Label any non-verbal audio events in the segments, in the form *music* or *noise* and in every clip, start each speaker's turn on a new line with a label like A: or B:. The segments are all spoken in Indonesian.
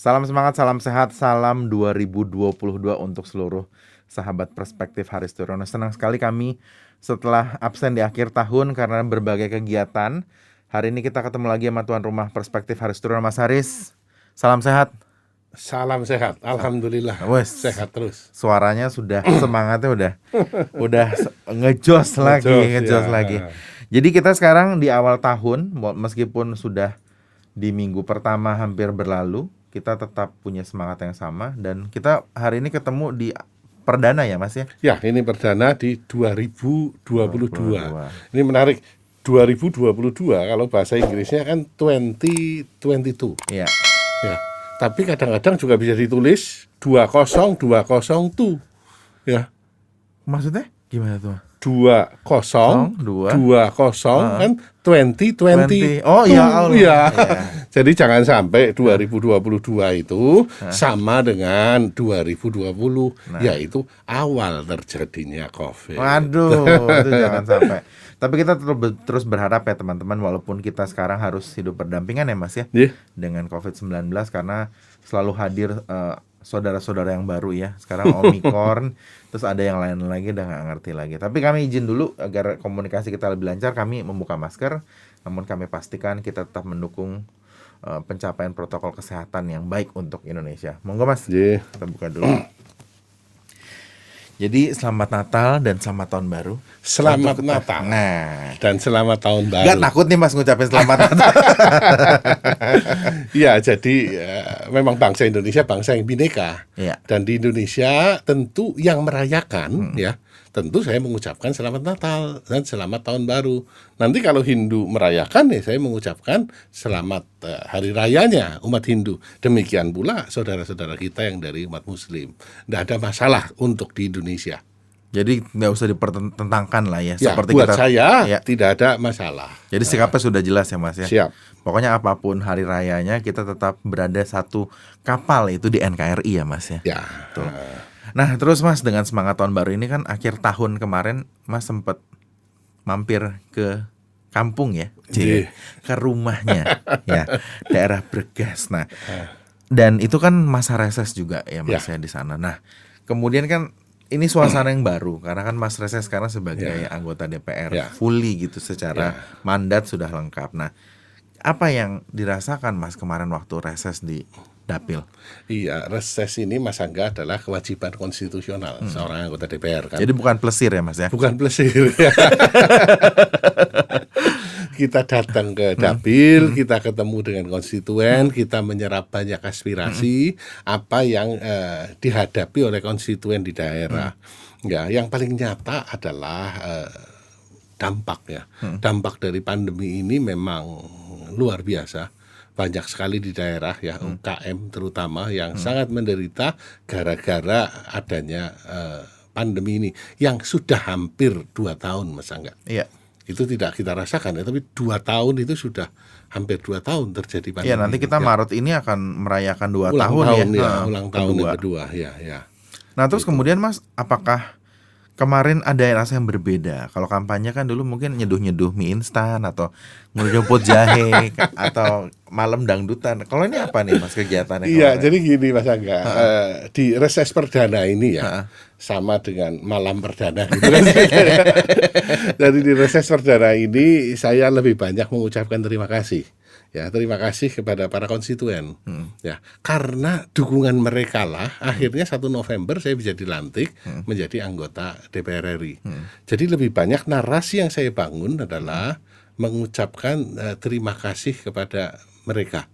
A: Salam semangat, salam sehat, salam 2022 untuk seluruh sahabat perspektif Haris Turono. Senang sekali kami setelah absen di akhir tahun karena berbagai kegiatan. Hari ini kita ketemu lagi sama tuan rumah perspektif Haris Turono, Mas Haris. Salam sehat.
B: Salam sehat, alhamdulillah.
A: Wes.
B: Sehat terus.
A: Suaranya sudah *coughs* semangatnya udah udah ngejos lagi,
B: Ngejos,
A: ngejos
B: ya.
A: lagi. Jadi kita sekarang di awal tahun meskipun sudah di minggu pertama hampir berlalu, kita tetap punya semangat yang sama dan kita hari ini ketemu di perdana ya Mas ya.
B: Ya, ini perdana di 2022.
A: 22.
B: Ini menarik. 2022 kalau bahasa Inggrisnya kan 2022.
A: Iya.
B: Ya. Tapi kadang-kadang juga bisa ditulis 20202. Ya.
A: Maksudnya gimana tuh?
B: 20
A: Dua.
B: 20 kan 2020.
A: 20. Oh, ya Allah.
B: Iya.
A: Iya. *laughs*
B: Jadi jangan sampai 2022 itu sama dengan 2020 yaitu awal terjadinya Covid.
A: Waduh, *laughs* itu jangan sampai. Tapi kita terus terus berharap ya teman-teman walaupun kita sekarang harus hidup berdampingan ya Mas ya
B: Iya.
A: dengan COVID-19 karena selalu hadir eh, saudara-saudara yang baru ya. Sekarang Omicron, *laughs* terus ada yang lain lagi udah nggak ngerti lagi. Tapi kami izin dulu agar komunikasi kita lebih lancar, kami membuka masker, namun kami pastikan kita tetap mendukung eh, pencapaian protokol kesehatan yang baik untuk Indonesia. Monggo Mas,
B: Iya.
A: kita buka dulu. Jadi selamat Natal dan selamat tahun baru.
B: Selamat
A: Untuk
B: Natal
A: Nah,
B: dan selamat tahun baru.
A: Gak takut nih mas ngucapin selamat Natal.
B: Iya, jadi eh, memang bangsa Indonesia bangsa yang bineka.
A: Iya.
B: Dan di Indonesia tentu yang
A: Hmm.
B: merayakan ya, tentu saya mengucapkan selamat Natal dan selamat tahun baru. Nanti kalau Hindu merayakan ya saya mengucapkan selamat eh, hari rayanya umat Hindu. Demikian pula saudara-saudara kita yang dari umat Muslim. Tidak ada masalah untuk di Indonesia.
A: Jadi nggak usah dipertentangkan lah ya.
B: Ya,
A: Seperti
B: buat
A: kita.
B: saya
A: Ya.
B: tidak ada masalah.
A: Jadi sikapnya sudah jelas ya mas ya.
B: Siap.
A: Pokoknya apa pun hari rayanya kita tetap berada satu kapal itu di NKRI ya mas ya.
B: Ya.
A: Betul. Nah terus mas dengan semangat tahun baru ini kan akhir tahun kemarin mas sempet mampir ke kampung ya,
B: Iya.
A: ke rumahnya *laughs* ya daerah Bregas. Nah dan itu kan masa reses juga ya mas ya, di sana. Nah kemudian kan ini suasana yang baru karena kan mas reses sekarang sebagai
B: Ya.
A: anggota DPR
B: Ya.
A: fully gitu secara mandat sudah lengkap. Nah apa yang dirasakan mas kemarin waktu reses di dapil?
B: Iya, reses ini Mas Angga adalah kewajiban konstitusional seorang anggota DPR kan.
A: Hmm. Jadi bukan plesir ya mas ya?
B: bukan plesir. *laughs* kita datang ke dapil, kita ketemu dengan konstituen, kita menyerap banyak aspirasi apa yang eh, dihadapi oleh konstituen di daerah. Ya, yang paling nyata adalah eh, dampak ya. Dampak dari pandemi ini memang luar biasa. Banyak sekali di daerah ya UKM terutama yang sangat menderita gara-gara adanya eh, pandemi ini yang sudah hampir dua tahun mas Angga.
A: Iya.
B: itu tidak kita rasakan ya tapi dua tahun itu sudah hampir dua tahun terjadi pandemi
A: Iya nanti kita
B: Ya,
A: Maret ini akan merayakan dua
B: ulang
A: tahun,
B: tahun,
A: ya,
B: ya,
A: Nah,
B: ulang tahun
A: kedua.
B: yang kedua ya ya.
A: Nah terus kemudian Mas, apakah kemarin ada rasa yang berbeda? Kalau kampanye kan dulu mungkin nyeduh-nyeduh mie instan atau ngerumput jahe *laughs* atau malam dangdutan. Kalau ini apa nih Mas kegiatannya?
B: Iya, jadi gini Mas Angga, eh, di reses perdana ini ya
A: Ha-ha.
B: sama dengan malam perdana gitu kan. *laughs* Jadi di reses perdana ini saya lebih banyak mengucapkan terima kasih. Ya, terima kasih kepada para konstituen. Ya, karena dukungan mereka lah akhirnya 1 November saya bisa dilantik menjadi anggota DPR RI. Jadi lebih banyak narasi yang saya bangun adalah mengucapkan eh, terima kasih kepada mereka.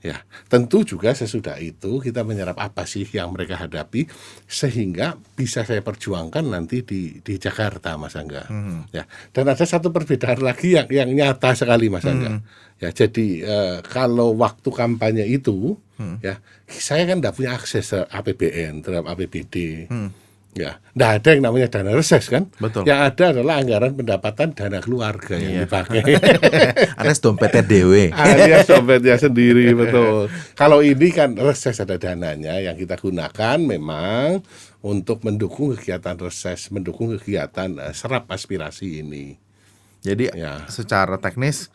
B: Ya, tentu juga sesudah itu kita menyerap apa sih yang mereka hadapi sehingga bisa saya perjuangkan nanti di di Jakarta, Mas Angga. Ya, dan ada satu perbedaan lagi yang yang nyata sekali, Mas Angga. Ya, jadi eh, kalau waktu kampanye itu, ya saya kan tidak punya akses ke APBN terhadap APBD. Ya, tidak ada yang namanya dana reses kan?
A: Betul.
B: Yang ada adalah anggaran pendapatan dana keluarga yang dipakai. *laughs*
A: Ada dompetnya dewe.
B: alias dompetnya sendiri betul. Kalau ini kan reses ada dananya yang kita gunakan memang untuk mendukung kegiatan reses, mendukung kegiatan eh, serap aspirasi ini.
A: Jadi
B: Ya.
A: secara teknis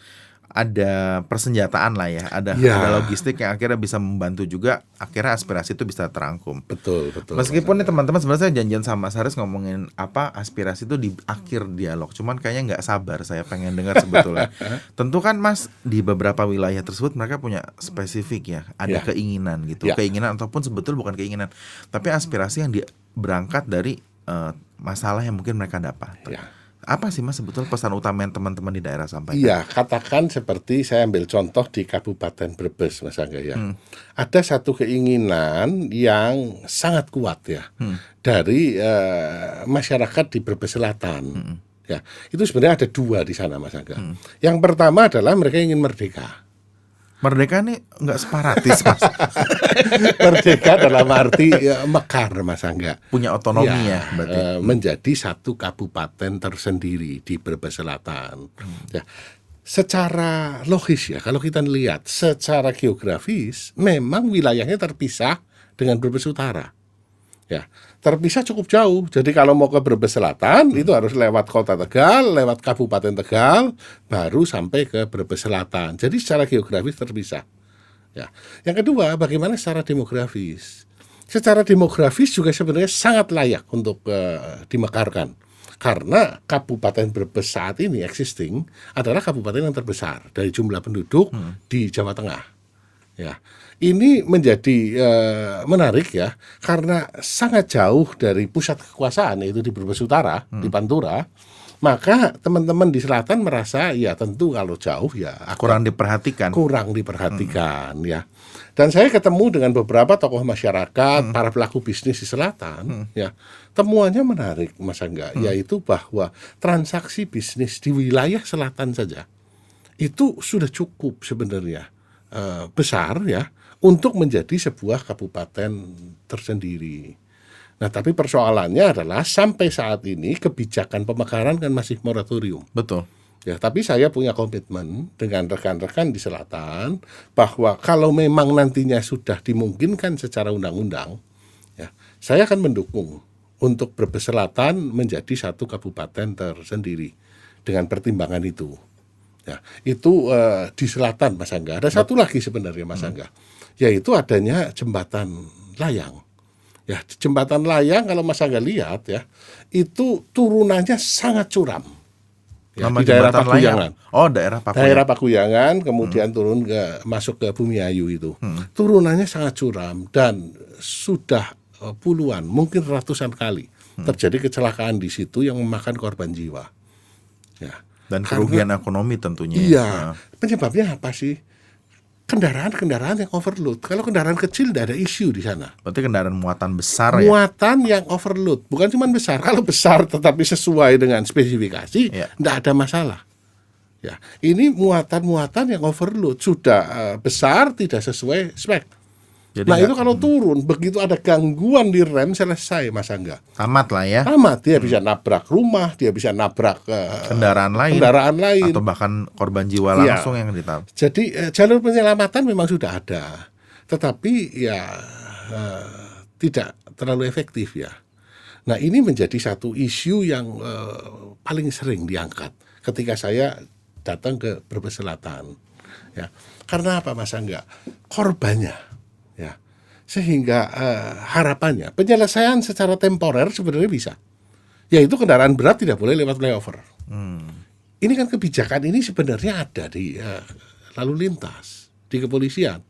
A: ada persenjataan lah ya, ada
B: Ya.
A: ada logistik yang akhirnya bisa membantu juga akhirnya aspirasi itu bisa terangkum.
B: Betul, betul.
A: Meskipun nih teman-teman sebenarnya saya janjian sama Mas Haris ngomongin apa aspirasi itu di akhir dialog, cuman kayaknya nggak sabar saya pengen dengar sebetulnya. *laughs* Tentu kan Mas di beberapa wilayah tersebut mereka punya spesifik ya, ada
B: Ya.
A: keinginan gitu,
B: Ya.
A: keinginan ataupun sebetul bukan keinginan, tapi aspirasi yang di, berangkat dari eh, masalah yang mungkin mereka dapat.
B: Ya.
A: Apa sih Mas sebetulnya pesan utama yang teman-teman di daerah sampaikan?
B: Iya, katakan seperti saya ambil contoh di Kabupaten Brebes, Mas Angga ya.
A: Hmm.
B: Ada satu keinginan yang sangat kuat ya
A: Hmm.
B: dari eh, masyarakat di Brebes Selatan.
A: Hmm.
B: Ya, itu sebenarnya ada dua di sana, Mas Angga. Yang pertama adalah mereka ingin merdeka.
A: Merdeka nih nggak separatis Mas, *laughs*
B: merdeka dalam arti ya, mekar, Mas Angga.
A: punya otonomi ya,
B: Ya,
A: berarti.
B: eh, menjadi satu kabupaten tersendiri di Brebes Selatan. Ya, secara logis ya, kalau kita lihat secara geografis, memang wilayahnya terpisah dengan Brebes Utara. Ya, terpisah cukup jauh. Jadi kalau mau ke Brebes Selatan itu harus lewat Kota Tegal, lewat Kabupaten Tegal, baru sampai ke Brebes Selatan. Jadi secara geografis terpisah. Ya. Yang kedua, bagaimana secara demografis? Secara demografis juga sebenarnya sangat layak untuk eh, dimekarkan. Karena Kabupaten Brebes saat ini existing adalah kabupaten yang terbesar dari jumlah penduduk di Jawa Tengah. Ya, ini menjadi eh, menarik ya karena sangat jauh dari pusat kekuasaan yaitu di Brebes Utara di Pantura. Maka teman-teman di selatan merasa ya tentu kalau jauh ya
A: Kurang diperhatikan.
B: kurang diperhatikan ya. Dan saya ketemu dengan beberapa tokoh masyarakat, para pelaku bisnis di selatan, ya. Temuannya menarik, Mas Angga, yaitu bahwa transaksi bisnis di wilayah selatan saja itu sudah cukup sebenarnya eh, besar ya untuk menjadi sebuah kabupaten tersendiri. Nah, tapi persoalannya adalah sampai saat ini kebijakan pemekaran kan masih moratorium.
A: Betul.
B: Ya, tapi saya punya komitmen dengan rekan-rekan di selatan bahwa kalau memang nantinya sudah dimungkinkan secara undang-undang, ya, saya akan mendukung untuk Brebes Selatan menjadi satu kabupaten tersendiri dengan pertimbangan itu. Ya, itu eh, di selatan Mas Angga. Ada satu lagi sebenarnya Mas Angga, yaitu adanya jembatan layang. Ya, jembatan layang kalau Mas Angga lihat ya, itu turunannya sangat curam. Ya,
A: Nama
B: di daerah Pakuyangan.
A: layang. Oh, daerah Pakuyangan.
B: Daerah Pakuyangan kemudian turun ke masuk ke Bumi Ayu itu. Turunannya sangat curam dan sudah eh, puluhan, mungkin ratusan kali terjadi kecelakaan di situ yang memakan korban jiwa. Ya.
A: Dan
B: Karena-
A: kerugian ekonomi tentunya.
B: Iya.
A: Nah,
B: Penyebabnya apa sih? Kendaraan-kendaraan yang overload. Kalau kendaraan kecil tidak ada isu di sana.
A: Berarti kendaraan muatan besar ya.
B: Muatan yang overload, bukan cuma besar. Kalau besar tetapi sesuai dengan spesifikasi,
A: Ya.
B: tidak ada masalah. Ya, ini muatan-muatan yang overload sudah eh, besar tidak sesuai spek.
A: Jadi
B: nah itu kalau turun begitu ada gangguan di rem selesai Mas Angga.
A: tamat lah ya.
B: Tamat dia bisa nabrak rumah, dia bisa nabrak eh,
A: Kendaraan lain
B: kendaraan lain.
A: atau bahkan korban jiwa
B: Iya.
A: langsung yang ditabrak.
B: Jadi eh, jalur penyelamatan memang sudah ada, tetapi ya eh, tidak terlalu efektif ya. Nah ini menjadi satu isu yang eh, paling sering diangkat ketika saya datang ke Brebes Selatan. Ya, karena apa Mas Angga? Korbannya, ya, sehingga eh, harapannya penyelesaian secara temporer sebenarnya bisa, yaitu kendaraan berat tidak boleh lewat flyover. Ini kan kebijakan ini sebenarnya ada di eh, lalu lintas, di kepolisian.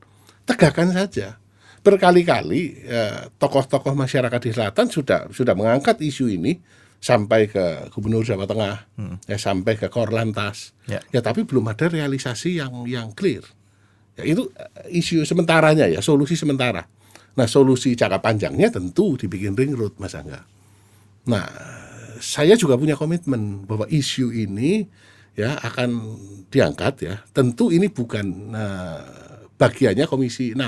B: Tegakkan saja. Berkali-kali eh, tokoh-tokoh masyarakat di selatan sudah sudah mengangkat isu ini sampai ke Gubernur Jawa Tengah, ya sampai ke Korlantas.
A: Ya.
B: Ya tapi belum ada realisasi yang yang clear. Ya itu eh, isu sementaranya ya, solusi sementara. Nah, solusi jangka panjangnya tentu dibikin ring road Mas Angga. Nah, saya juga punya komitmen bahwa isu ini ya akan diangkat ya. Tentu ini bukan eh, bagiannya Komisi 6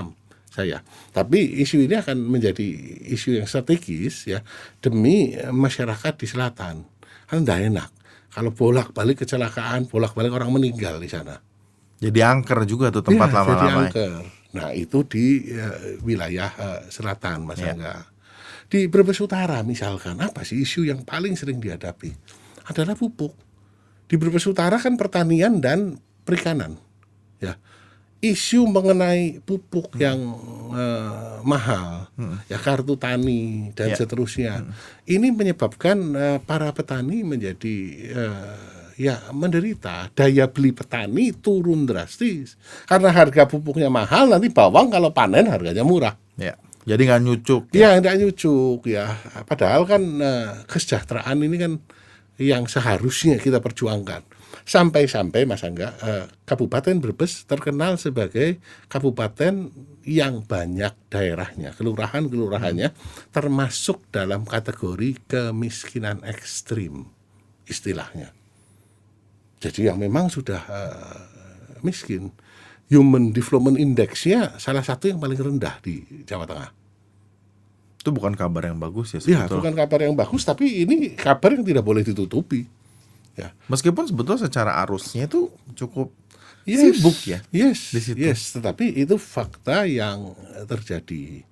B: saya. Tapi isu ini akan menjadi isu yang strategis ya demi masyarakat di selatan. Kan tidak enak kalau bolak-balik kecelakaan, bolak-balik orang meninggal di sana.
A: Jadi angker juga tuh tempat
B: Iya,
A: lama-lama. ya.
B: angker. Nah, itu di eh, wilayah eh, selatan Mas
A: Ya.
B: Angga. Di Brebes Utara misalkan, apa sih isu yang paling sering dihadapi? Adalah pupuk. Di Brebes Utara kan pertanian dan perikanan. ya isu mengenai pupuk yang eh, mahal, ya kartu tani dan
A: Ya.
B: seterusnya, ini menyebabkan eh, para petani menjadi eh, ya menderita. Daya beli petani turun drastis karena harga pupuknya mahal. Nanti bawang kalau panen harganya murah.
A: Ya. Jadi nggak nyucuk.
B: Ya, tidak nyucuk ya. Padahal kan eh, kesejahteraan ini kan yang seharusnya kita perjuangkan. Sampai-sampai Mas Angga, eh, Kabupaten Brebes terkenal sebagai kabupaten yang banyak daerahnya, kelurahan-kelurahannya termasuk dalam kategori kemiskinan ekstrim istilahnya. Jadi yang memang sudah eh, miskin. Human Development Index-nya salah satu yang paling rendah di Jawa Tengah.
A: Itu bukan kabar yang bagus ya
B: Ya,
A: sebetulnya.
B: bukan kabar yang bagus, tapi ini kabar yang tidak boleh ditutupi. Ya,
A: Meskipun sebetulnya secara arusnya itu cukup sibuk ya.
B: Yes,
A: di situ.
B: yes. Tetapi itu fakta yang terjadi.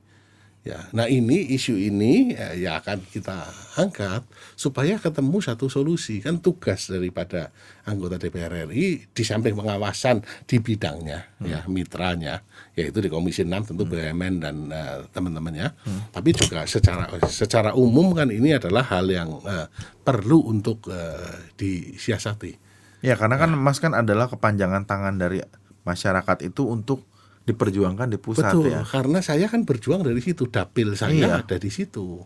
B: Ya, nah ini isu ini eh, ya akan kita angkat supaya ketemu satu solusi. Kan tugas daripada anggota DPR RI di samping pengawasan di bidangnya
A: Hmm.
B: ya mitranya yaitu di Komisi 6 tentu BUMN dan eh, teman-temannya. Tapi juga secara secara umum kan ini adalah hal yang eh, perlu untuk eh, disiasati.
A: Ya karena kan Mas kan adalah kepanjangan tangan dari masyarakat itu untuk diperjuangkan di pusat
B: Betul,
A: ya.
B: karena saya kan berjuang dari situ, dapil saya
A: Iya.
B: ada di situ.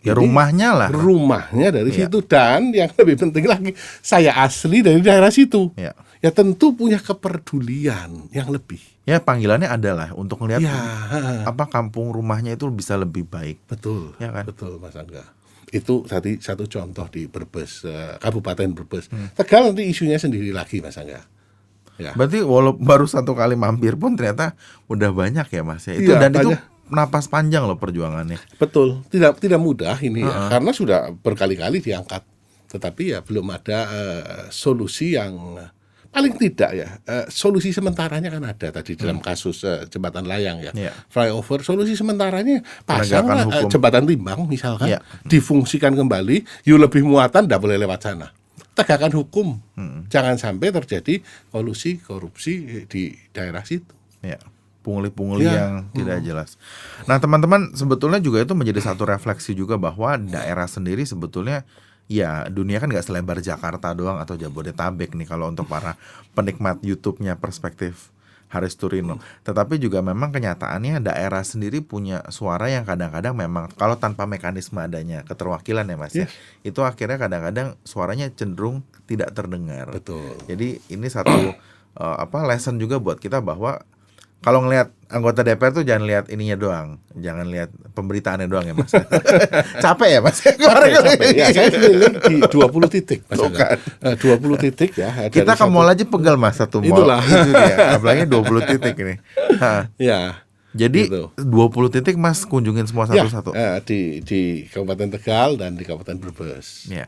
A: Ya
B: Ini
A: rumahnya lah.
B: Rumahnya dari
A: Iya.
B: situ dan yang *laughs* lebih penting lagi, saya asli dari daerah situ.
A: Ya.
B: Ya tentu punya kepedulian yang lebih.
A: Ya panggilannya adalah untuk melihat
B: Ya,
A: apa kampung rumahnya itu bisa lebih baik.
B: betul,
A: Ya kan?
B: betul Mas Angga. Itu tadi satu contoh di Brebes, eh, Kabupaten Brebes.
A: Hmm.
B: Tegal nanti isunya sendiri lagi Mas Angga. Ya.
A: Berarti walau *laughs* baru satu kali mampir pun ternyata udah banyak ya Mas ya. Itu
B: Iya,
A: dan itu
B: banyak.
A: napas panjang loh perjuangannya.
B: Betul, tidak tidak mudah ini ya, karena sudah berkali-kali diangkat, tetapi ya belum ada eh, solusi yang paling tidak ya eh, solusi sementaranya kan ada tadi dalam kasus eh, jembatan layang ya,
A: Iya.
B: flyover solusi sementaranya pasang eh,
A: hukum.
B: jembatan timbang misalkan
A: Iya.
B: difungsikan kembali, yuk lebih muatan tidak boleh lewat sana, tegakkan hukum, jangan sampai terjadi kolusi korupsi di daerah situ.
A: Ya, pungli-pungli
B: Ya.
A: yang tidak jelas. Nah, teman-teman, sebetulnya juga itu menjadi satu refleksi juga bahwa daerah sendiri sebetulnya ya dunia kan nggak selebar Jakarta doang atau Jabodetabek nih kalau untuk para penikmat YouTube-nya perspektif Haris Turino. Tetapi juga memang kenyataannya daerah sendiri punya suara yang kadang-kadang memang kalau tanpa mekanisme adanya keterwakilan ya Mas ya, itu akhirnya kadang-kadang suaranya cenderung tidak terdengar.
B: Betul.
A: Jadi ini satu *clears throat* eh, apa lesson juga buat kita bahwa kalau ngelihat anggota DPR tuh jangan lihat ininya doang, jangan lihat pemberitaannya doang ya mas. *laughs* Capek ya mas.
B: Capek, capek. Ya, saya keliling di 20 titik Mas
A: Tuh
B: Angga.
A: kan.
B: Eh, 20 titik ya.
A: Kita ke mall aja pegal mas satu mall.
B: Itulah.
A: Itu dia. Apalagi 20 titik ini.
B: Ya.
A: Jadi
B: Gitu.
A: 20 titik mas kunjungin semua
B: Ya,
A: satu-satu.
B: eh, di di Kabupaten Tegal dan di Kabupaten Brebes.
A: Ya.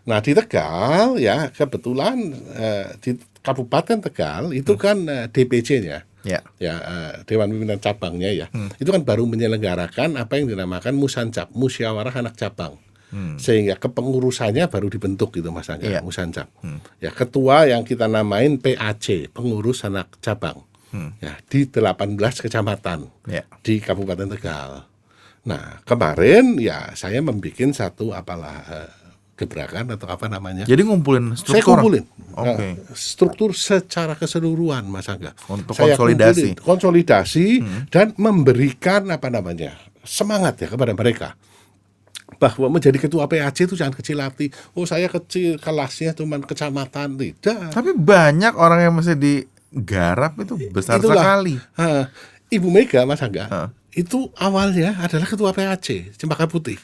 B: Nah di Tegal ya kebetulan eh, di Kabupaten Tegal itu kan eh, DPC-nya
A: Ya.
B: ya eh, Dewan Pimpinan Cabangnya ya
A: Hmm.
B: itu kan baru menyelenggarakan apa yang dinamakan Musancap Musyawarah Anak Cabang sehingga kepengurusannya baru dibentuk gitu Mas Angga
A: Hmm. Iya.
B: Musancap ya ketua yang kita namain PAC Pengurus Anak Cabang ya di 18 kecamatan
A: Hmm. Ya.
B: di Kabupaten Tegal. Nah kemarin ya saya membuat satu apalah eh, gebrakan atau apa namanya
A: Jadi ngumpulin
B: saya
A: struktur.
B: kumpulin
A: Oke.
B: eh, struktur secara keseluruhan Mas Angga
A: Untuk
B: Saya
A: konsolidasi.
B: kumpulin, konsolidasi dan memberikan apa namanya semangat ya kepada mereka bahwa menjadi ketua PAC itu jangan kecil hati oh saya kecil kelasnya cuma kecamatan tidak
A: Tapi banyak orang yang masih digarap itu besar
B: Itulah.
A: sekali.
B: Ha, Ibu Mega Mas Angga
A: Ha.
B: itu awalnya adalah ketua PAC Cempaka Putih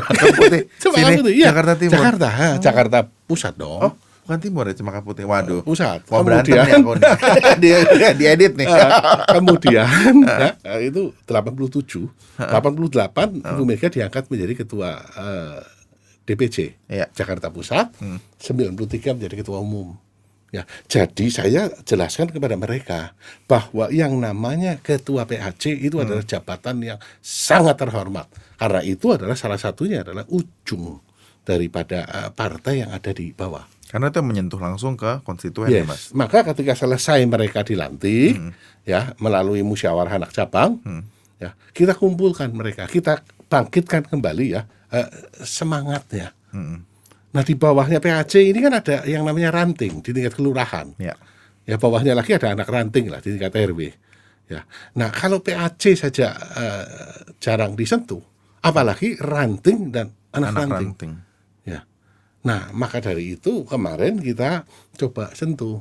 A: Cempaka Putih. *laughs*
B: Cempaka
A: Sini,
B: Putih iya.
A: Jakarta Timur.
B: Jakarta ha, Jakarta Pusat dong
A: Oh, bukan timur ya Cempaka Putih. Waduh.
B: Pusat
A: Mau berantem
B: Kemudian-
A: aku nih. *laughs* *laughs* dia, dia diedit nih.
B: Eh, kemudian ya, eh, itu 87 88 Ibu Mega diangkat menjadi ketua eh, DPC
A: Iya.
B: Jakarta Pusat 93 menjadi ketua umum ya jadi saya jelaskan kepada mereka bahwa yang namanya ketua PAC itu adalah jabatan yang sangat terhormat karena itu adalah salah satunya adalah ujung daripada eh, partai yang ada di bawah
A: Karena itu menyentuh langsung ke konstituen ya, Mas.
B: Yes. Maka ketika selesai mereka dilantik, ya melalui musyawarah anak cabang, ya kita kumpulkan mereka, kita bangkitkan kembali ya eh, semangatnya. Nah di bawahnya PAC ini kan ada yang namanya ranting di tingkat kelurahan.
A: Ya.
B: Ya bawahnya lagi ada anak ranting lah di tingkat RW. Ya. Nah kalau PAC saja eh, jarang disentuh, apalagi ranting dan anak,
A: Anak
B: ranting.
A: ranting.
B: Ya. Nah, maka dari itu kemarin kita coba sentuh.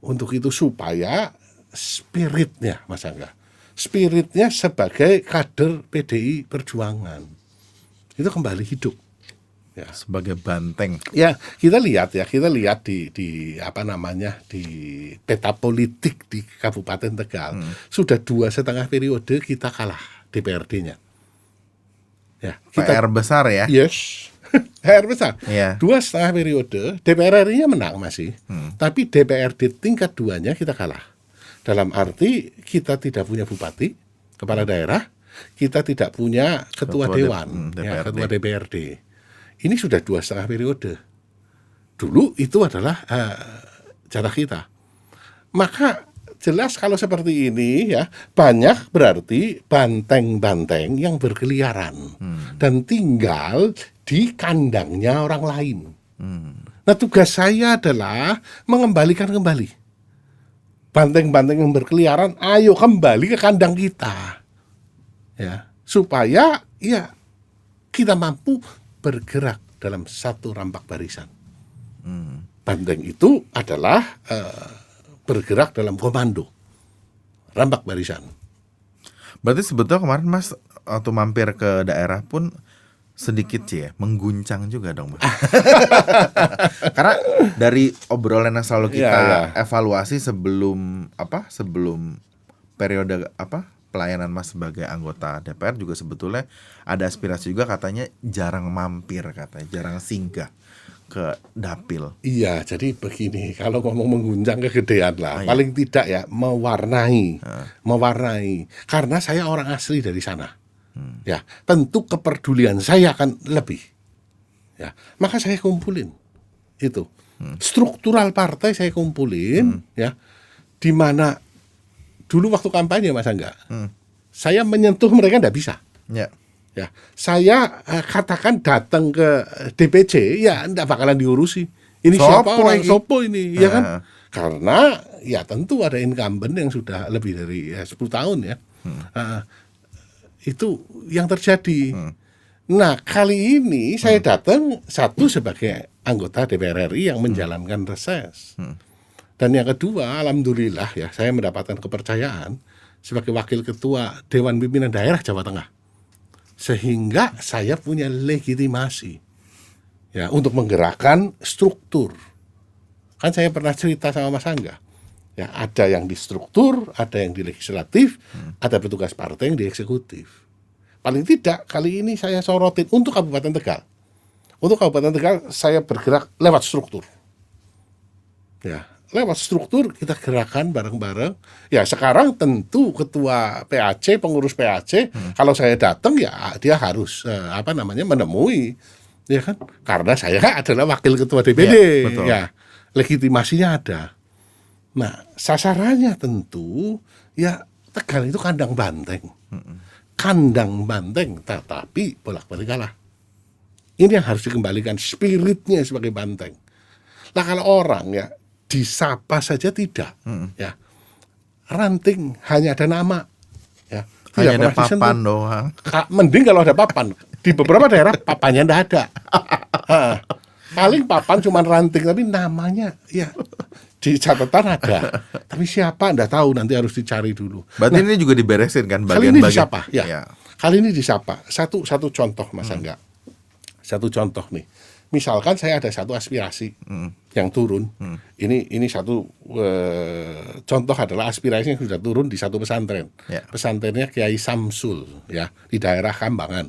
B: Untuk itu supaya spiritnya, Mas Angga. Spiritnya sebagai kader PDI Perjuangan. Itu kembali hidup. Ya.
A: Sebagai banteng.
B: Ya, kita lihat ya, kita lihat di di apa namanya di peta politik di Kabupaten Tegal sudah dua setengah periode kita kalah DPRD-nya. Ya, kita
A: PR besar ya.
B: Yes. *laughs* PR besar.
A: Iya.
B: Dua setengah periode, DPR RI-nya menang masih. Tapi DPRD tingkat duanya kita kalah. Dalam arti kita tidak punya bupati, kepala daerah, kita tidak punya ketua,
A: Ketua
B: dewan,
A: hmm,
B: ya,
A: DPRD.
B: ketua DPRD. Ini sudah dua setengah periode. Dulu itu adalah eh, jatah kita. Maka jelas kalau seperti ini ya banyak berarti banteng-banteng yang berkeliaran dan tinggal di kandangnya orang lain. Nah tugas saya adalah mengembalikan kembali banteng-banteng yang berkeliaran, ayo kembali ke kandang kita, ya supaya ya kita mampu bergerak dalam satu rampak barisan. Banteng itu adalah eh, bergerak dalam komando rampak barisan.
A: Berarti sebetulnya kemarin Mas waktu mampir ke daerah pun sedikit sih ya mengguncang juga dong Mas. *laughs* Karena dari obrolan yang selalu kita
B: Iya, iya.
A: evaluasi sebelum apa sebelum periode apa pelayanan Mas sebagai anggota DPR juga sebetulnya ada aspirasi juga katanya jarang mampir katanya jarang singgah ke dapil.
B: Iya, jadi begini, kalau ngomong mengguncang kegedean
A: Ah,
B: lah,
A: iya.
B: paling tidak ya mewarnai, mewarnai. Karena saya orang asli dari sana, ya tentu kepedulian saya akan lebih, ya. Maka saya kumpulin itu struktural partai saya kumpulin, ya, di mana dulu waktu kampanye mas Angga, saya menyentuh mereka tidak bisa.
A: Ya.
B: Ya, saya eh, katakan datang ke DPC, ya ndak bakalan diurusi. Ini siapa
A: Sopo
B: orang
A: ini?
B: sopo ini, ya kan? Karena ya tentu ada incumbent yang sudah lebih dari ya, 10 tahun ya. Ah, itu yang terjadi. Nah, kali ini saya datang satu sebagai anggota DPR RI yang menjalankan reses. Dan yang kedua, alhamdulillah ya, saya mendapatkan kepercayaan sebagai wakil ketua Dewan Pimpinan Daerah Jawa Tengah sehingga saya punya legitimasi ya untuk menggerakkan struktur. Kan saya pernah cerita sama Mas Angga. Ya, ada yang di struktur, ada yang di legislatif, ada petugas partai yang di eksekutif. Paling tidak kali ini saya sorotin untuk Kabupaten Tegal. Untuk Kabupaten Tegal saya bergerak lewat struktur. Ya, lewat struktur kita gerakan bareng-bareng. Ya, sekarang tentu ketua PAC, pengurus PAC, kalau saya datang ya dia harus eh, apa namanya menemui ya kan? Karena saya adalah wakil ketua DPD.
A: Iya, betul.
B: Ya, legitimasinya ada. Nah, sasarannya tentu ya Tegal itu kandang banteng. Kandang banteng, tetapi bolak-balik kalah. Ini yang harus dikembalikan spiritnya sebagai banteng. Nah kalau orang ya disapa saja tidak, ya ranting hanya ada nama, ya
A: Hanya ada
B: pernah disentuh.
A: papan doang.
B: Ka- mending kalau ada papan. Di beberapa daerah papannya ndak ada. Paling papan cuma ranting tapi namanya ya di catatan ada. Tapi siapa ndak tahu nanti harus dicari dulu.
A: Berarti ini juga diberesin kan
B: Kali ini
A: bagian-bagian.
B: disapa, ya.
A: Iya.
B: Kali ini disapa. Satu satu contoh Mas Angga. Satu contoh nih. Misalkan saya ada satu aspirasi yang turun. Ini ini satu eh, contoh adalah aspirasi yang sudah turun di satu pesantren.
A: Ya.
B: Pesantrennya Kiai Samsul ya di daerah Kambangan.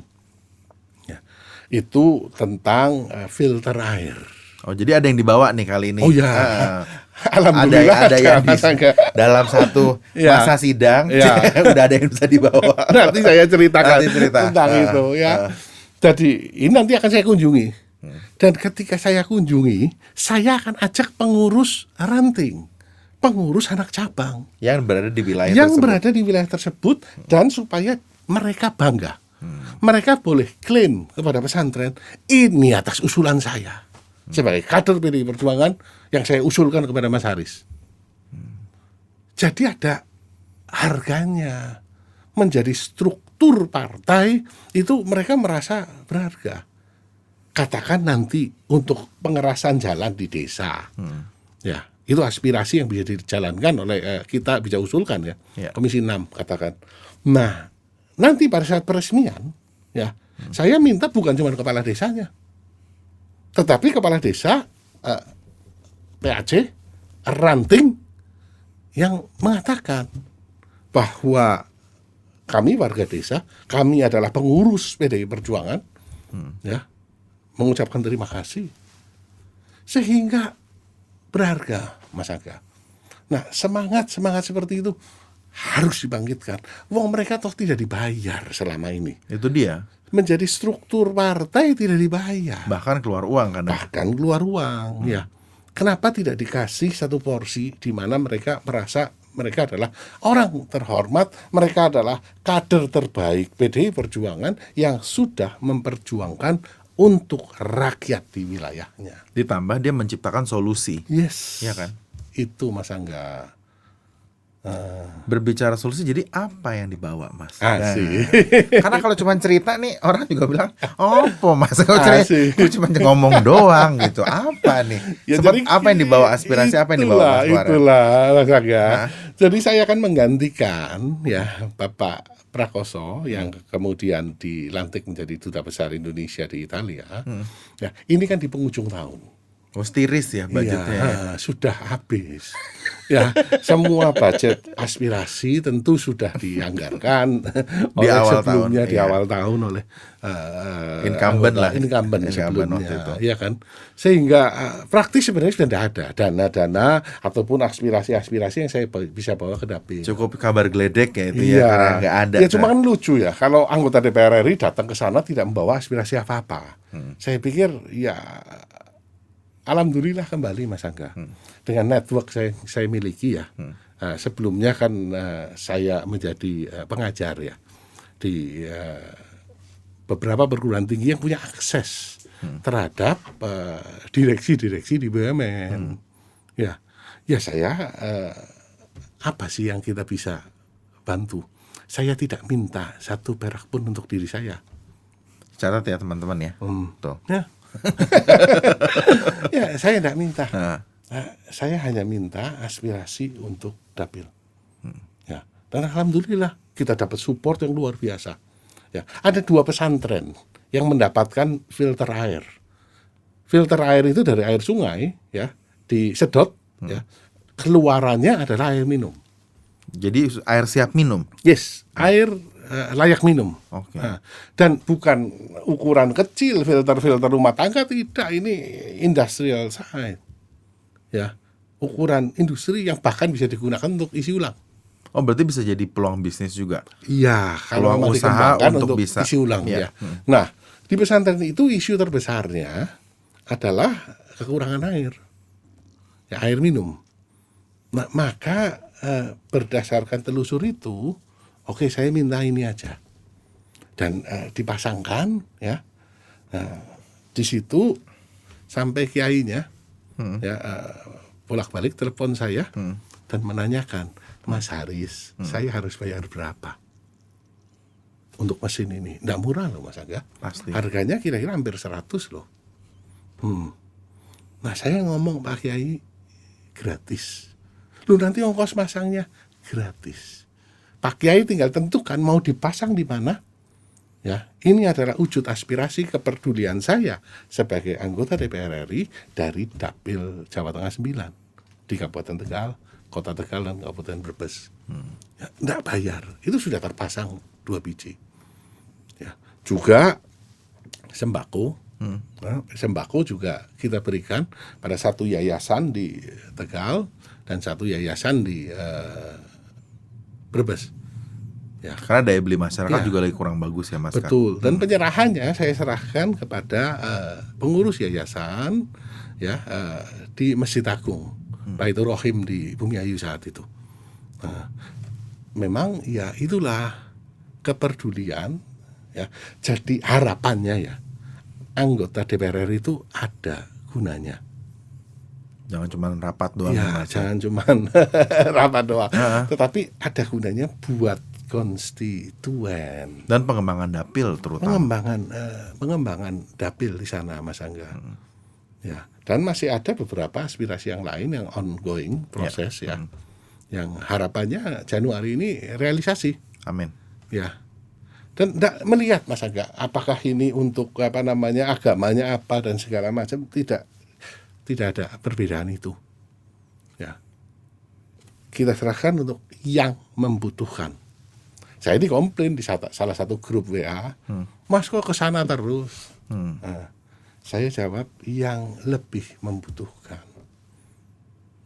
B: Ya. Itu tentang eh, filter air.
A: Oh, jadi ada yang dibawa nih kali ini.
B: Oh ya.
A: Ada *laughs*
B: Alhamdulillah
A: ada yang
B: Mas
A: di- dalam satu *laughs*
B: Ya.
A: masa sidang
B: Ya. *laughs*
A: udah ada yang bisa dibawa.
B: nanti saya ceritakan
A: Nanti cerita.
B: tentang
A: Ah,
B: itu ya.
A: ah.
B: Jadi ini nanti akan saya kunjungi Dan ketika saya kunjungi, saya akan ajak pengurus ranting, pengurus anak cabang
A: Yang berada di wilayah
B: yang
A: tersebut.
B: berada di wilayah tersebut dan supaya mereka bangga. Mereka boleh klaim kepada pesantren ini atas usulan saya sebagai kader PDI Perjuangan yang saya usulkan kepada Mas Haris. Jadi ada harganya menjadi struktur partai itu mereka merasa berharga. Katakan nanti untuk pengerasan jalan di desa, ya itu aspirasi yang bisa dijalankan oleh eh, kita bisa usulkan ya,
A: Ya.
B: Komisi 6 katakan. Nah nanti pada saat peresmian ya saya minta bukan cuma kepala desanya, tetapi kepala desa eh, PAC ranting yang mengatakan bahwa kami warga desa, kami adalah pengurus PDI Perjuangan, ya, mengucapkan terima kasih, sehingga berharga, Mas Aga. Nah, semangat semangat seperti itu harus dibangkitkan. Wong mereka toh tidak dibayar selama ini,
A: Itu dia.
B: menjadi struktur partai tidak dibayar
A: Bahkan keluar uang kadang.
B: bahkan keluar uang ya kenapa tidak dikasih satu porsi di mana mereka merasa mereka adalah orang terhormat mereka adalah kader terbaik PDI Perjuangan yang sudah memperjuangkan untuk rakyat di wilayahnya
A: Ditambah dia menciptakan solusi.
B: yes
A: Iya kan?
B: itu mas Angga
A: Berbicara solusi jadi apa yang dibawa, Mas?
B: Asik.
A: Nah, *laughs* karena kalau cuma cerita nih orang juga bilang, "Opo, Mas? Kau cerita,
B: Asik.
A: kau cuma ngomong doang gitu. Apa nih?
B: Ya,
A: Sebab
B: jadi
A: apa yang dibawa aspirasi apa yang dibawa Mas
B: itulah? Itulah, Mas Aga.
A: Hah?
B: Jadi saya akan menggantikan ya Bapak Prakoso yang kemudian dilantik menjadi duta besar Indonesia di Italia.
A: Hmm.
B: Ya, ini kan di penghujung tahun.
A: Oh, tiris ya budgetnya. ya.
B: Ya, sudah habis. ya, semua budget aspirasi tentu sudah dianggarkan *laughs*
A: Di
B: oleh
A: awal
B: sebelumnya
A: tahun,
B: di
A: iya.
B: awal tahun oleh eh,
A: Incumbent lah.
B: incumbent
A: Incumbent
B: sebelumnya,
A: waktu itu.
B: ya kan. Sehingga eh, praktis sebenarnya sudah tidak ada dana-dana ataupun aspirasi-aspirasi yang saya bisa bawa ke dapil.
A: Cukup kabar geledek ya itu ya karena nggak ada.
B: Ya cuma kan lucu ya kalau anggota DPR RI datang ke sana tidak membawa aspirasi apa-apa.
A: Hmm.
B: Saya pikir ya alhamdulillah kembali Mas Angga.
A: Hmm.
B: Dengan network saya saya miliki ya. Nah, sebelumnya kan eh, saya menjadi eh, pengajar ya di eh, beberapa perguruan tinggi yang punya akses
A: Hmm.
B: terhadap direksi-direksi di BUMN.
A: Hmm.
B: Ya, ya saya eh, apa sih yang kita bisa bantu? Saya tidak minta satu perak pun untuk diri saya.
A: Catat ya teman-teman ya.
B: Hmm.
A: Tuh.
B: Ya, *laughs* ya saya tidak minta.
A: Nah,
B: Nah, saya hanya minta aspirasi untuk dapil. Ya, dan alhamdulillah kita dapat support yang luar biasa. Ya, ada dua pesantren yang mendapatkan filter air. Filter air itu dari air sungai, ya, disedot, ya, keluarannya adalah air minum.
A: jadi air siap minum.
B: Yes, air eh, layak minum.
A: Oke.
B: Nah, dan bukan ukuran kecil filter-filter rumah tangga tidak ini industrial size. Ya, ukuran industri yang bahkan bisa digunakan untuk isi ulang.
A: Oh, berarti bisa jadi peluang bisnis juga.
B: Iya, kalau
A: Peluang usaha untuk
B: untuk,
A: bisa-
B: isi ulang
A: Iya.
B: ya. Nah, di pesantren itu isu terbesarnya adalah kekurangan air. Ya, air minum. Nah, maka eh, berdasarkan telusur itu, oke saya minta ini aja. Dan eh, dipasangkan ya. Nah, di situ sampai kiainya ya eh, bolak-balik telepon saya dan menanyakan, Mas Haris, saya harus bayar berapa? untuk mesin ini. Nggak murah loh Mas Aga.
A: Pasti.
B: Harganya kira-kira hampir 100 loh. Hmm. Nah saya ngomong Pak Kiai gratis. Lu nanti ongkos masangnya gratis. Pak Kiai tinggal tentukan mau dipasang di mana. Ya, ini adalah wujud aspirasi kepedulian saya sebagai anggota DPR RI dari Dapil Jawa Tengah 9 di Kabupaten Tegal, Kota Tegal dan Kabupaten Brebes. Ya, enggak bayar. Itu sudah terpasang dua biji. Ya, juga sembako. Nah, sembako juga kita berikan pada satu yayasan di Tegal dan satu yayasan di eh, Brebes. Ya.
A: Karena daya beli masyarakat
B: Ya.
A: juga lagi kurang bagus ya Mas. kan?
B: Betul. Dan penyerahannya saya serahkan kepada eh, pengurus yayasan ya eh, di Masjid Agung, baik itu Rohim di Bumi Ayu saat itu. Nah, memang ya itulah kepedulian ya. Jadi harapannya ya anggota DPR itu ada gunanya.
A: Jangan cuma rapat doang
B: ya,
A: Mas.
B: jangan cuman *laughs* rapat doang, tetapi ada gunanya buat konstituen.
A: Dan pengembangan dapil terutama.
B: pengembangan eh, pengembangan dapil di sana Mas Angga. Ya, dan masih ada beberapa aspirasi yang lain yang ongoing proses ya. Yang harapannya Januari ini realisasi
A: Amin.
B: ya. Dan tidak melihat Mas Angga apakah ini untuk apa namanya agamanya apa dan segala macam tidak tidak ada perbedaan itu. Ya. Kita serahkan untuk yang membutuhkan. Saya ini komplain di salah satu grup WA, Mas kok ke sana terus?
A: Hmm.
B: Nah, saya jawab yang lebih membutuhkan.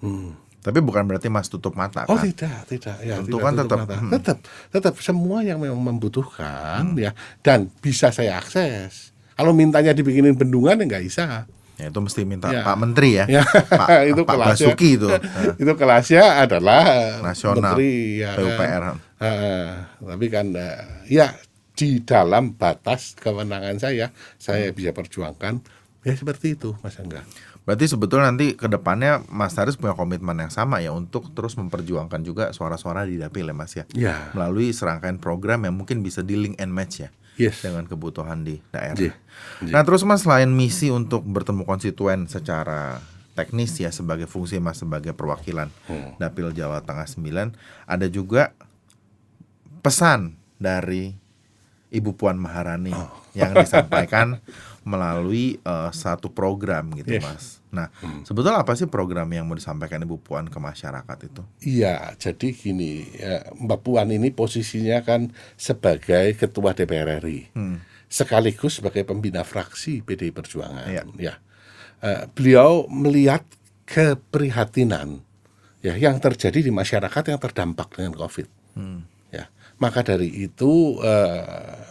B: Hmm.
A: Tapi bukan berarti Mas tutup mata
B: Oh
A: kan?
B: tidak, tidak ya.
A: Tentu kan
B: tutup
A: tetap,
B: mata.
A: hmm.
B: tetap, tetap semua yang memang membutuhkan ya dan bisa saya akses. Kalau mintanya dibikinin bendungan ya nggak bisa.
A: Ya itu mesti minta
B: Ya.
A: Pak Menteri ya.
B: Ya,
A: Pak, *laughs*
B: itu
A: Pak
B: kelasnya.
A: Basuki itu. *laughs*
B: Itu kelasnya adalah
A: Nasional.
B: menteri ya,
A: PUPR.
B: Eh, tapi kan eh, ya di dalam batas kewenangan saya saya bisa perjuangkan ya seperti itu Mas Angga.
A: Berarti sebetulnya nanti ke depannya Mas Haris punya komitmen yang sama ya untuk terus memperjuangkan juga suara-suara di dapil ya Mas ya.
B: Ya.
A: Melalui serangkaian program yang mungkin bisa di link and match ya
B: Yes.
A: dengan kebutuhan di daerah.
B: Iya.
A: Nah, terus Mas selain misi untuk bertemu konstituen secara teknis ya sebagai fungsi Mas sebagai perwakilan
B: Hmm.
A: Dapil Jawa Tengah 9, ada juga pesan dari Ibu Puan Maharani
B: Oh.
A: yang disampaikan *laughs* melalui eh, satu program gitu
B: Yes. Hmm.
A: Mas. Nah, sebetulnya apa sih program yang mau disampaikan Ibu Puan ke masyarakat itu?
B: Iya, jadi gini, ya, Mbak Puan ini posisinya kan sebagai ketua DPR RI,
A: Hmm.
B: sekaligus sebagai pembina fraksi PDI Perjuangan.
A: Iya.
B: Ya, Eh, beliau melihat keprihatinan ya yang terjadi di masyarakat yang terdampak dengan COVID. Ya, maka dari itu eh,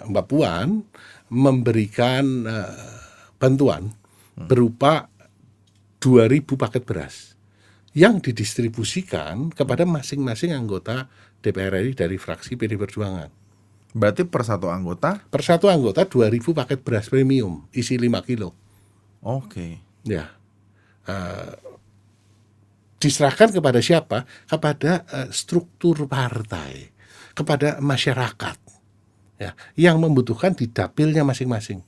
B: Mbak Puan memberikan eh, bantuan berupa 2000 paket beras yang didistribusikan kepada masing-masing anggota DPR RI dari fraksi PD Perjuangan.
A: Berarti per satu anggota,
B: Per satu anggota 2000 paket beras premium isi 5 kilo.
A: oke.
B: Ya. Eh, diserahkan kepada siapa? Kepada eh, struktur partai, kepada masyarakat. Ya, yang membutuhkan di dapilnya masing-masing.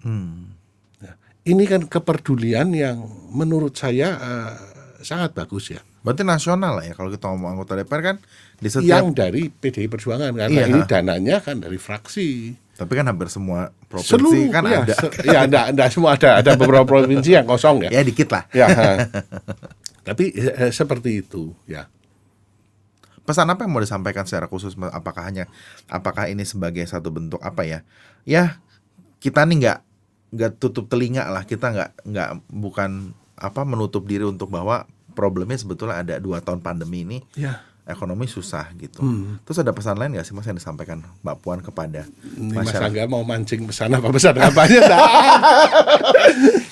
A: Hmm.
B: Ya, ini kan kepedulian yang menurut saya eh, sangat bagus ya.
A: Berarti nasional lah ya kalau kita ngomong anggota DPR kan di setiap
B: yang dari PDI Perjuangan karena
A: Iya.
B: ini dananya kan dari fraksi.
A: tapi kan hampir semua provinsi
B: Seluruh
A: kan
B: ya,
A: ada.
B: se- ya enggak, enggak semua ada ada beberapa provinsi yang kosong ya. *laughs*
A: ya dikit lah.
B: Ya. *laughs* Tapi eh, seperti itu ya.
A: Pesan apa yang mau disampaikan secara khusus? Mas? Apakah hanya apakah ini sebagai satu bentuk apa ya? Ya kita nih nggak nggak tutup telinga lah. Kita nggak nggak bukan apa menutup diri untuk bahwa problemnya sebetulnya ada dua tahun pandemi ini
B: Ya.
A: ekonomi susah gitu.
B: Hmm.
A: Terus ada pesan lain nggak sih mas yang disampaikan Mbak Puan kepada
B: Ini Mas
A: masyarakat?
B: Angga mau mancing pesan apa pesan apanya *laughs* dah.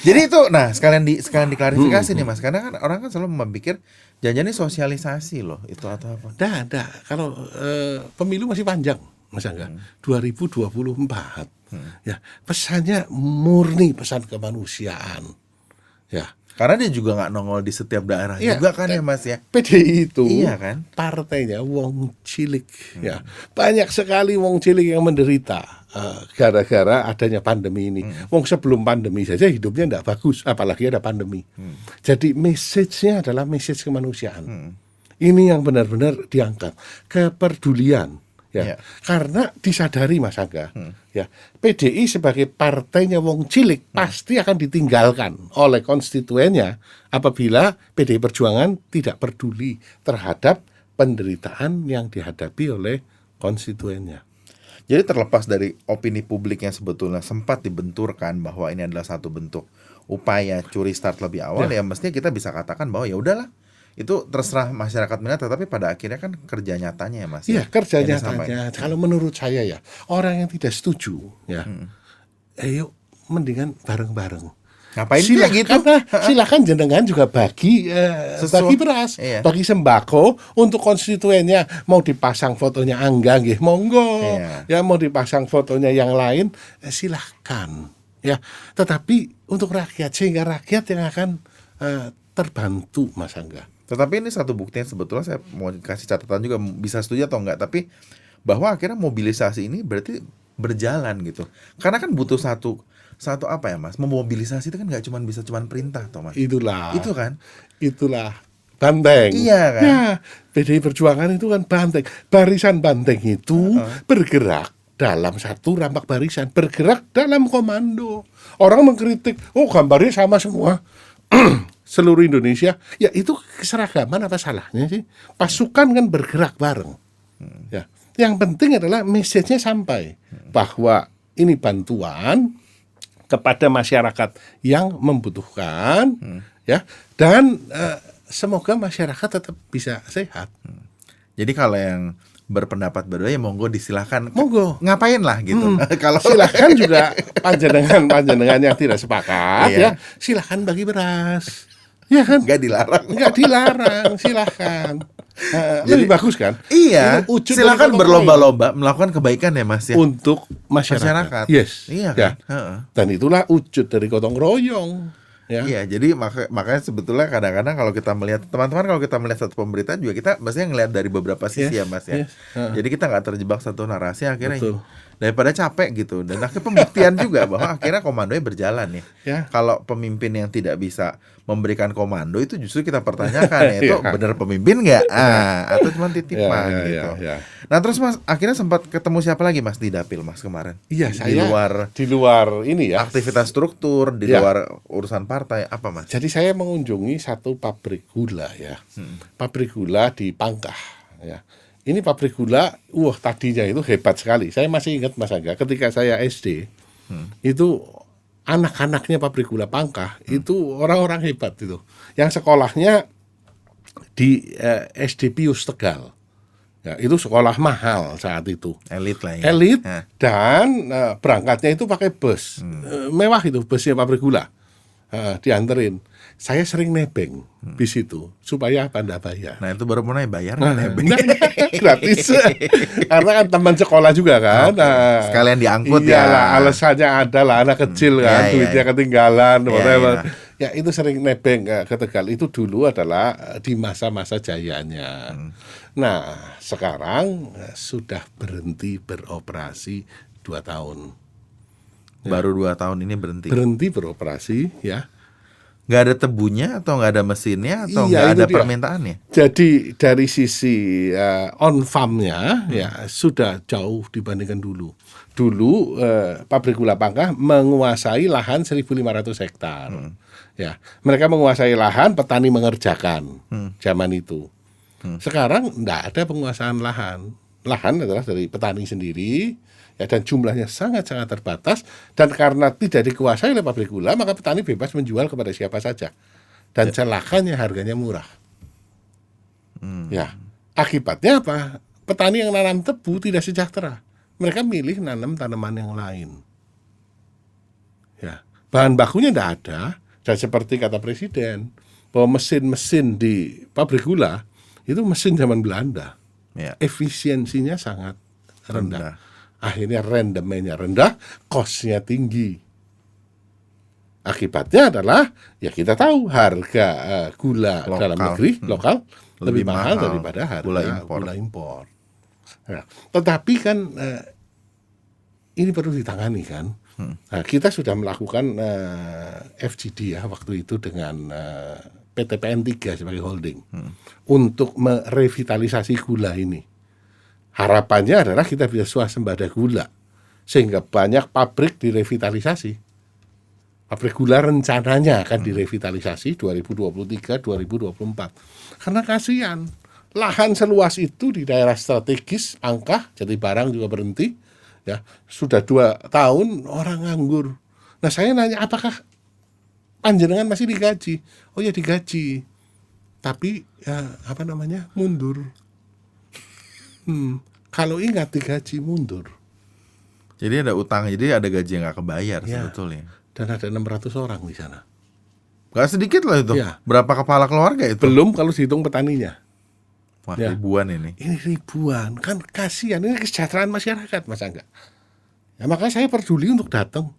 A: Jadi itu, nah sekalian di sekalian
B: Hmm,
A: diklarifikasi nih mas, karena kan orang kan selalu memikir jangan ini sosialisasi loh itu atau apa?
B: Dah, dah. Kalau eh, pemilu masih panjang, Mas Angga. 2024. Ya, pesannya murni pesan kemanusiaan. Ya.
A: Karena dia juga nggak nongol di setiap daerah
B: Iya,
A: juga kan ya mas ya?
B: PDI itu
A: Iya kan?
B: partainya wong cilik ya. Banyak sekali wong cilik yang menderita eh, gara-gara adanya pandemi ini. Wong sebelum pandemi saja hidupnya tidak bagus apalagi ada pandemi. Jadi message-nya adalah message kemanusiaan. Ini yang benar-benar diangkat kepedulian ya
A: Iya.
B: karena disadari Mas Angga ya PDI sebagai partainya wong cilik pasti akan ditinggalkan oleh konstituennya apabila PDI Perjuangan tidak peduli terhadap penderitaan yang dihadapi oleh konstituennya.
A: Jadi terlepas dari opini publik yang sebetulnya sempat dibenturkan bahwa ini adalah satu bentuk upaya curi start lebih awal ya, mestinya kita bisa katakan bahwa ya udahlah itu terserah masyarakat minat tetapi pada akhirnya kan kerja nyatanya ya Mas. ya,
B: Iya, kerja
A: yang
B: nyatanya. Kalau menurut saya ya, orang yang tidak setuju, ya, ayo mendingan bareng-bareng.
A: Ngapain sih gitu?
B: nah, silakan jenengan juga bagi eh, bagi beras,
A: Iya.
B: bagi sembako untuk konstituennya. Mau dipasang fotonya Angga, nggih, monggo.
A: Iya.
B: Ya mau dipasang fotonya yang lain, eh, silahkan. Ya, tetapi untuk rakyat sehingga rakyat yang akan eh, terbantu, Mas Angga.
A: Tetapi ini satu bukti yang sebetulnya saya mau kasih catatan juga bisa setuju atau enggak tapi bahwa akhirnya mobilisasi ini berarti berjalan gitu. Karena kan butuh satu satu apa ya Mas? Memobilisasi itu kan nggak cuma bisa cuma perintah toh Mas.
B: Itulah.
A: Itu kan.
B: itulah banteng.
A: Iya kan?
B: Ya, PDI Perjuangan itu kan banteng. Barisan banteng itu bergerak dalam satu rampak barisan, bergerak dalam komando. Orang mengkritik, oh gambarnya sama semua. *clears throat* Seluruh Indonesia, ya itu keseragaman apa salahnya sih? Pasukan kan bergerak bareng. Ya, yang penting adalah message-nya sampai bahwa ini bantuan kepada masyarakat yang membutuhkan ya dan eh, semoga masyarakat tetap bisa sehat.
A: Jadi kalau yang berpendapat berbeda ya monggo disilahkan
B: Monggo.
A: ngapain lah gitu. *laughs* kalau
B: Silahkan juga panjenengan panjenengan yang tidak sepakat
A: Iya.
B: ya silahkan bagi beras. Ya kan?
A: nggak dilarang.
B: Nggak dilarang, silahkan. *laughs* Eh, lebih bagus kan?
A: Iya,
B: wujud
A: silakan berlomba-lomba melakukan kebaikan ya Mas ya.
B: untuk masyarakat.
A: Masyarakat.
B: Yes.
A: Iya
B: Ya.
A: kan? Heeh.
B: Dan itulah wujud dari gotong royong. Ya.
A: Iya, jadi maka, makanya sebetulnya kadang-kadang kalau kita melihat teman-teman kalau kita melihat satu pemberitaan juga kita mestinya ngelihat dari beberapa sisi
B: Yes,
A: ya Mas ya.
B: yes. Heeh.
A: Jadi kita nggak terjebak satu narasi akhirnya
B: Betul.
A: Daripada capek gitu dan akhirnya pembuktian juga bahwa akhirnya komandonya berjalan nih.
B: Ya.
A: Kalau pemimpin yang tidak bisa memberikan komando itu justru kita pertanyakan ya *laughs* itu
B: Iya.
A: benar pemimpin nggak? Ah, atau cuma titipan
B: Ya, ya,
A: gitu.
B: ya, ya.
A: Nah terus Mas akhirnya sempat ketemu siapa lagi Mas di dapil Mas kemarin?
B: Iya,
A: di
B: saya
A: luar
B: di luar ini ya.
A: aktivitas struktur, di
B: Ya.
A: luar urusan partai apa Mas?
B: Jadi saya mengunjungi satu pabrik gula ya, pabrik gula di Pangkah ya. Ini pabrik gula, wah tadinya itu hebat sekali. Saya masih ingat Mas Angga, ketika saya SD itu anak-anaknya pabrik gula Pangkah itu orang-orang hebat itu, yang sekolahnya di eh, SD Pius Tegal. Ya, itu sekolah mahal saat itu
A: Elit lah ya.
B: elit
A: Ya.
B: dan eh, berangkatnya itu pakai bus Eh, mewah itu busnya pabrik gula Eh, dianterin saya sering nebeng bis itu supaya apa ndak bayar
A: Nah itu baru mulai bayar nggak nebeng?
B: Nah, *laughs* gratis *laughs* karena kan teman sekolah juga kan Nah,
A: Sekalian diangkut ya.
B: iyalah, alasannya ada lah anak kecil kan
A: Ya, ya,
B: duitnya
A: ya.
B: ketinggalan
A: Ya,
B: whatever.
A: ya.
B: ya itu sering nebeng eh, ke Tegal itu dulu adalah eh, di masa-masa jayanya
A: Hmm.
B: nah sekarang eh, sudah berhenti beroperasi dua tahun
A: Baru dua tahun ini berhenti.
B: berhenti beroperasi ya
A: Nggak ada tebunya atau nggak ada mesinnya atau
B: Iya,
A: nggak
B: itu
A: ada
B: dia.
A: permintaannya?
B: Jadi dari sisi eh, on farmnya ya sudah jauh dibandingkan dulu. Dulu eh, pabrik gula Pangkah menguasai lahan 1.500 hektar. Ya, mereka menguasai lahan, petani mengerjakan zaman itu. Sekarang tidak ada penguasaan lahan. Lahan adalah dari petani sendiri. Ya, dan jumlahnya sangat-sangat terbatas dan karena tidak dikuasai oleh pabrik gula maka petani bebas menjual kepada siapa saja dan celakanya harganya murah. Ya, akibatnya apa? Petani yang nanam tebu tidak sejahtera. Mereka milih nanam tanaman yang lain. Ya, bahan bakunya tidak ada. Dan seperti kata presiden, bahwa mesin-mesin di pabrik gula itu mesin zaman Belanda.
A: Ya.
B: Efisiensinya sangat rendah.
A: Rendah.
B: Akhirnya rendemennya rendah, kosnya tinggi. Akibatnya adalah ya kita tahu harga eh, gula
A: Lokal.
B: dalam negeri
A: Hmm.
B: lokal lebih,
A: Lebih
B: mahal,
A: mahal
B: daripada harga
A: gula impor.
B: gula impor. Nah, tetapi kan eh, ini perlu ditangani kan.
A: Hmm.
B: Nah, kita sudah melakukan eh, FGD ya waktu itu dengan eh, PT PN 3 sebagai holding
A: Hmm.
B: untuk merevitalisasi gula ini. Harapannya adalah kita bisa swasembada gula sehingga banyak pabrik direvitalisasi. Pabrik gula rencananya akan direvitalisasi 2023 2024. Karena kasihan lahan seluas itu di daerah strategis angka jadi barang juga berhenti ya sudah dua tahun orang nganggur. Nah saya nanya apakah panjenengan masih digaji? Oh ya digaji. tapi ya, apa namanya mundur. Hmm, kalau ingat digaji mundur
A: Jadi ada utang, jadi ada gaji yang nggak kebayar
B: Ya.
A: sebetulnya.
B: dan ada 600 orang di sana.
A: Gak sedikit loh itu.
B: Ya.
A: Berapa kepala keluarga itu?
B: Belum kalau dihitung petaninya.
A: Wah,
B: Ya.
A: ribuan ini.
B: Ini ribuan, kan kasihan ini kesejahteraan masyarakat, masa enggak? Ya makanya saya peduli untuk datang.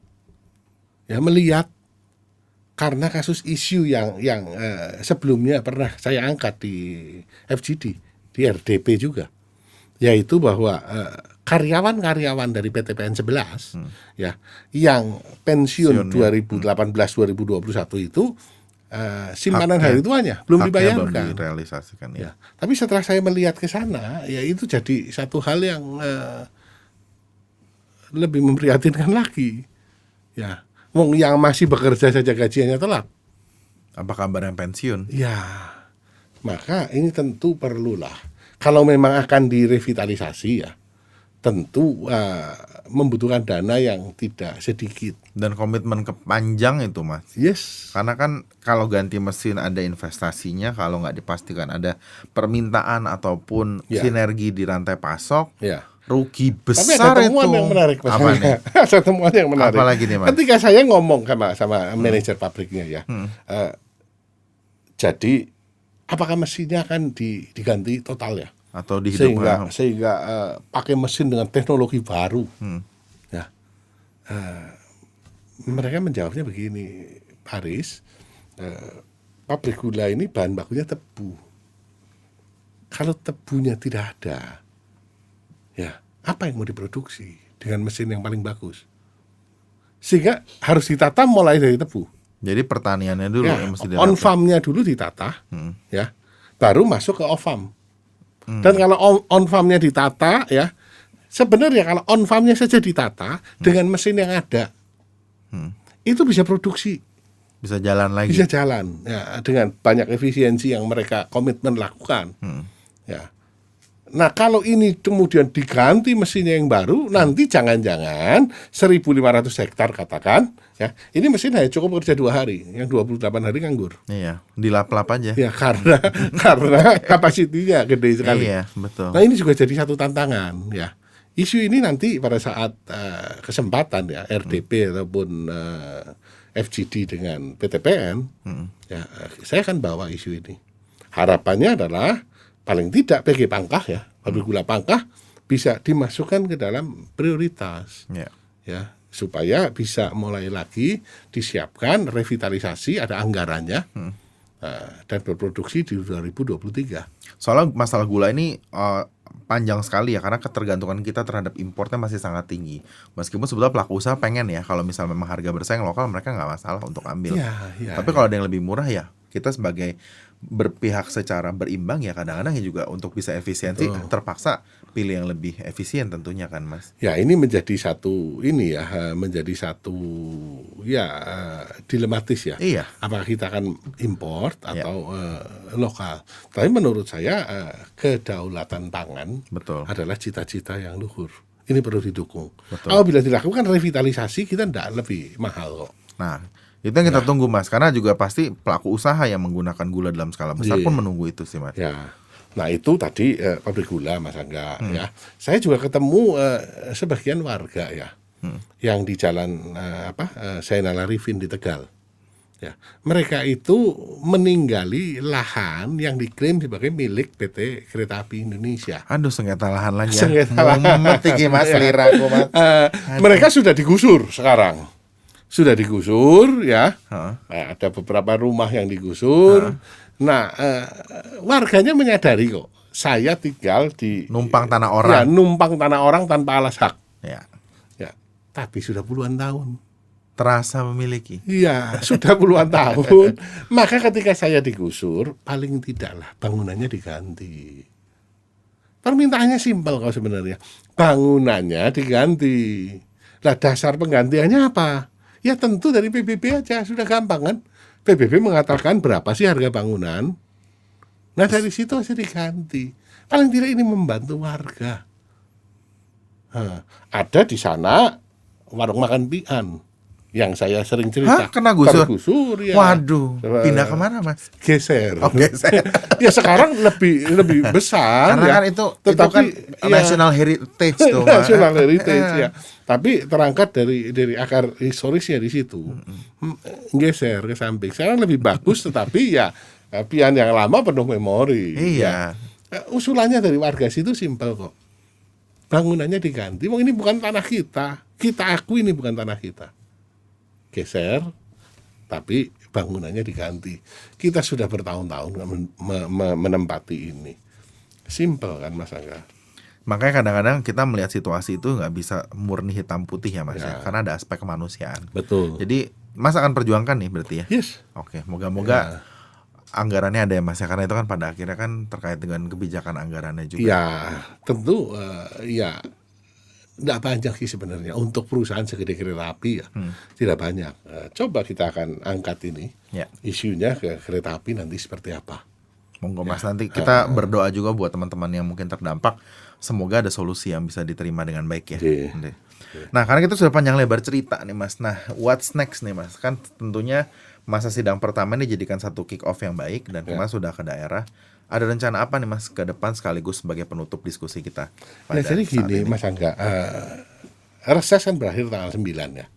B: Ya melihat karena kasus isu yang yang eh, sebelumnya pernah saya angkat di FGD, di RDP juga. Yaitu bahwa eh, karyawan-karyawan dari PTPN 11 ya yang pensiun
A: Pensiunnya.
B: 2018 2021 itu eh, simpanan
A: Haknya.
B: hari tuanya belum
A: Haknya belum
B: dibayarkan.
A: direalisasikan ya.
B: Ya, tapi setelah saya melihat ke sana, ya itu jadi satu hal yang eh, lebih memprihatinkan lagi. Ya, wong yang masih bekerja saja gajiannya telat.
A: Apa kabar yang pensiun?
B: Ya, maka ini tentu perlulah. Kalau memang akan direvitalisasi ya, tentu eh, membutuhkan dana yang tidak sedikit.
A: Dan komitmen kepanjang itu mas.
B: Yes.
A: Karena kan kalau ganti mesin ada investasinya, kalau nggak dipastikan ada permintaan ataupun
B: Ya.
A: sinergi di rantai pasok,
B: Ya.
A: rugi
B: Tapi
A: besar
B: ada temuan
A: itu.
B: yang menarik Mas.
A: Apa nih? *laughs*
B: ada temuan yang menarik.
A: Apa lagi nih, Mas?
B: Ketika saya ngomong sama sama manajer pabriknya ya.
A: Hmm.
B: eh, jadi apakah mesinnya akan di- diganti total ya?
A: Atau di
B: Sehingga sehingga eh, pakai mesin dengan teknologi baru.
A: Hmm.
B: Ya. Eh, mereka menjawabnya begini, Paris, eh, pabrik gula ini bahan bakunya tebu. Kalau tebunya tidak ada, ya apa yang mau diproduksi dengan mesin yang paling bagus? Sehingga harus ditata mulai dari tebu.
A: Jadi pertaniannya dulu
B: Ya,
A: yang mesti
B: on
A: dirapin.
B: farmnya dulu ditata,
A: Hmm.
B: ya, baru masuk ke off farm. Dan kalau on, on farmnya ditata, ya, sebenarnya kalau on farmnya saja ditata dengan mesin yang ada,
A: Hmm.
B: itu bisa produksi,
A: bisa jalan lagi.
B: bisa jalan, ya, dengan banyak efisiensi yang mereka komitmen lakukan,
A: Hmm.
B: ya. Nah kalau ini kemudian diganti mesinnya yang baru, nanti jangan-jangan 1.500 hektar katakan, ya, ini mesin hanya cukup kerja dua hari, yang 28 hari nganggur.
A: Iya, dilap-lap aja.
B: Ya karena *laughs* karena kapasitinya gede sekali.
A: Iya, betul.
B: Nah ini juga jadi satu tantangan ya. Isu ini nanti pada saat eh, kesempatan ya RDP ataupun eh, FGD dengan PTPN, ya eh, saya akan bawa isu ini. Harapannya adalah paling tidak PG Pangkah ya, pabrik gula Pangkah bisa dimasukkan ke dalam prioritas
A: Iya.
B: ya supaya bisa mulai lagi disiapkan revitalisasi ada anggarannya eh, dan berproduksi di 2023.
A: Soalnya masalah gula ini eh, panjang sekali ya karena ketergantungan kita terhadap importnya masih sangat tinggi. Meskipun sebetulnya pelaku usaha pengen ya kalau misal memang harga bersaing lokal mereka nggak masalah untuk ambil.
B: Ya, ya,
A: Tapi kalau ada yang lebih murah ya kita sebagai berpihak secara berimbang ya kadang-kadang ya juga untuk bisa efisiensi
B: Betul.
A: terpaksa pilih yang lebih efisien tentunya kan mas.
B: Ya ini menjadi satu ini ya menjadi satu ya dilematis ya.
A: Iya.
B: Apakah kita akan import
A: Ya.
B: atau eh, lokal? Tapi menurut saya eh, kedaulatan pangan
A: Betul.
B: adalah cita-cita yang luhur. Ini perlu didukung.
A: Betul.
B: Apabila dilakukan revitalisasi kita tidak lebih mahal kok.
A: Nah itu yang kita tunggu mas karena juga pasti pelaku usaha yang menggunakan gula dalam skala besar
B: Iya.
A: pun menunggu itu sih mas.
B: Ya. Nah itu tadi eh, pabrik gula Mas Angga
A: Hmm.
B: ya. Saya juga ketemu eh, sebagian warga ya
A: Hmm.
B: yang di jalan eh, apa eh, Zainal Arifin di Tegal. Ya, mereka itu meninggali lahan yang diklaim sebagai milik PT Kereta Api Indonesia.
A: Aduh sengketa lahan lagi ya.
B: Sengketa lahan.
A: Mas *laughs*
B: Ya.
A: liraku mas.
B: Eh, mereka sudah digusur sekarang. Sudah digusur ya.
A: Heeh.
B: Nah, ada beberapa rumah yang digusur. Nah, eh, warganya menyadari kok. Saya tinggal di
A: Numpang tanah
B: ya,
A: orang.
B: numpang tanah orang tanpa alas hak.
A: Ya.
B: Ya, tapi sudah puluhan tahun.
A: Terasa memiliki.
B: Iya, sudah puluhan *laughs* tahun. Maka ketika saya digusur, paling tidaklah bangunannya diganti. Permintaannya simpel kok sebenarnya. Bangunannya diganti. Lah dasar penggantiannya apa? Ya tentu dari PBB aja, sudah gampang kan? PBB mengatakan berapa sih harga bangunan. Nah dari situ aja diganti. Paling tidak ini membantu warga. Hah, ada di sana warung makan pian yang saya sering cerita.
A: Hah, kena gusur?
B: Tergusur, ya.
A: Waduh, pindah ke mana mas?
B: Geser.
A: Oke, saya. *laughs*
B: ya sekarang lebih lebih besar.
A: Karena
B: ya.
A: kan itu itu
B: Tetapi,
A: kan
B: ya,
A: national heritage tuh. *laughs*
B: National heritage
A: Eh.
B: ya. Tapi terangkat dari dari akar historisnya di situ. Hmm, Geser ke samping. Sekarang lebih bagus *laughs* tetapi ya pian yang lama penuh memori.
A: Iya.
B: Ya. Eh, Usulannya dari warga situ simpel kok. Bangunannya diganti. Wong ini bukan tanah kita. Kita akui ini bukan tanah kita. Geser tapi bangunannya diganti. Kita sudah bertahun-tahun men- me- me- menempati ini. Simpel kan Mas Angga?
A: Makanya kadang-kadang kita melihat situasi itu nggak bisa murni hitam putih ya mas ya,
B: Ya.
A: karena ada aspek kemanusiaan.
B: Betul.
A: Jadi mas akan perjuangkan nih berarti ya.
B: Yes.
A: Oke, moga-moga anggarannya ada ya mas ya, karena itu kan pada akhirnya kan terkait dengan kebijakan anggarannya juga.
B: Ya, tentu eh, ya tidak banyak sih sebenarnya untuk perusahaan segede kereta api ya. Tidak banyak. Eh, coba kita akan angkat ini
A: Ya.
B: isunya ke kereta api nanti seperti apa.
A: Monggo mas nanti kita berdoa juga buat teman-teman yang mungkin terdampak. Semoga ada solusi yang bisa diterima dengan baik ya. Oke. Nah karena kita sudah panjang lebar cerita nih mas. Nah what's next nih mas? Kan tentunya masa sidang pertama ini dijadikan satu kick off yang baik dan
B: Ya.
A: kemarin sudah ke daerah. Ada rencana apa nih mas ke depan sekaligus sebagai penutup diskusi kita?
B: Nah,
A: pada
B: jadi
A: saat
B: gini
A: ini?
B: Mas Angga, eh, reses kan berakhir tanggal 9 ya.